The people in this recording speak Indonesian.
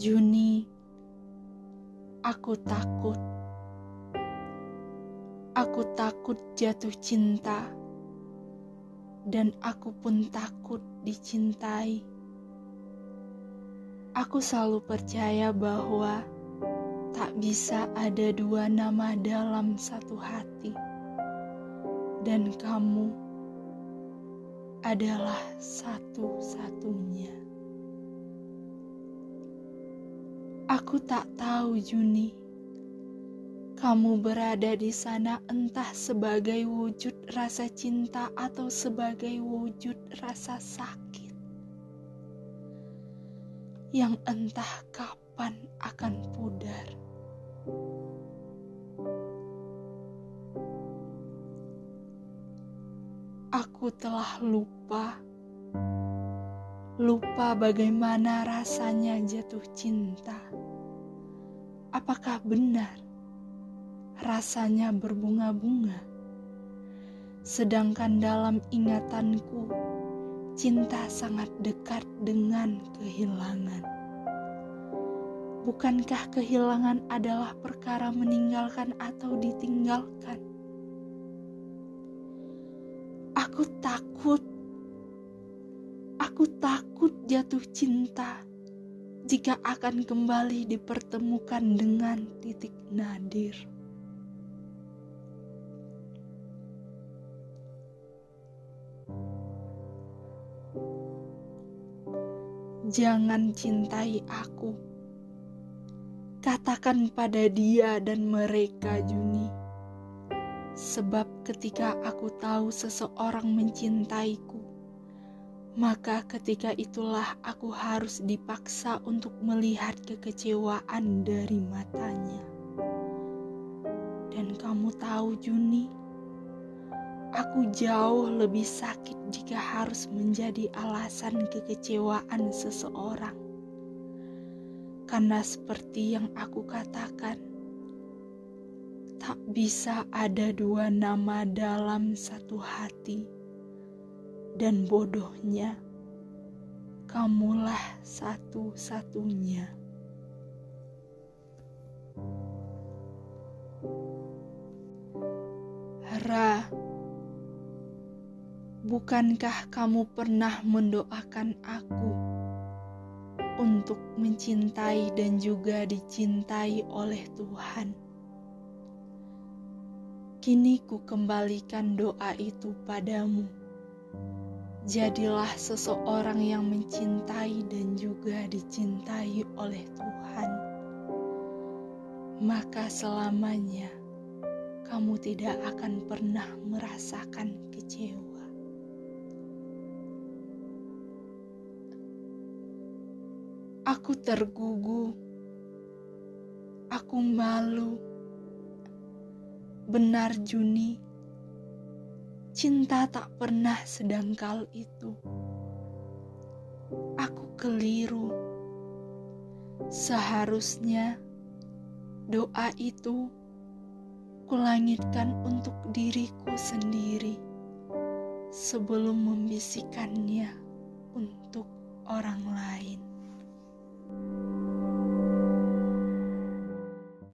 Juni, aku takut. Aku takut jatuh cinta, dan aku pun takut dicintai. Aku selalu percaya bahwa tak bisa ada dua nama dalam satu hati, dan kamu adalah satu-satunya. Aku tak tahu, Juni. Kamu berada di sana entah sebagai wujud rasa cinta atau sebagai wujud rasa sakit. Yang entah kapan akan pudar. Aku telah lupa lupa bagaimana rasanya jatuh cinta. Apakah benar rasanya berbunga-bunga? Sedangkan dalam ingatanku, cinta sangat dekat dengan kehilangan. Bukankah kehilangan adalah perkara meninggalkan atau ditinggalkan? Aku takut Aku takut jatuh cinta jika akan kembali dipertemukan dengan titik nadir. Jangan cintai aku. Katakan pada dia dan mereka, Juni. Sebab ketika aku tahu seseorang mencintaiku, maka ketika itulah aku harus dipaksa untuk melihat kekecewaan dari matanya. Dan kamu tahu, Juni, aku jauh lebih sakit jika harus menjadi alasan kekecewaan seseorang. Karena seperti yang aku katakan, tak bisa ada dua nama dalam satu hati dan bodohnya, kamulah satu-satunya. Ra, bukankah kamu pernah mendoakan aku untuk mencintai dan juga dicintai oleh Tuhan? Kini ku kembalikan doa itu padamu Jadilah seseorang yang mencintai dan juga dicintai oleh Tuhan, maka selamanya kamu tidak akan pernah merasakan kecewa. Aku tergugu, aku malu. Benar, Juni Cinta tak pernah sedangkal itu. Aku keliru. Seharusnya doa itu kulangitkan untuk diriku sendiri sebelum membisikkannya untuk orang lain.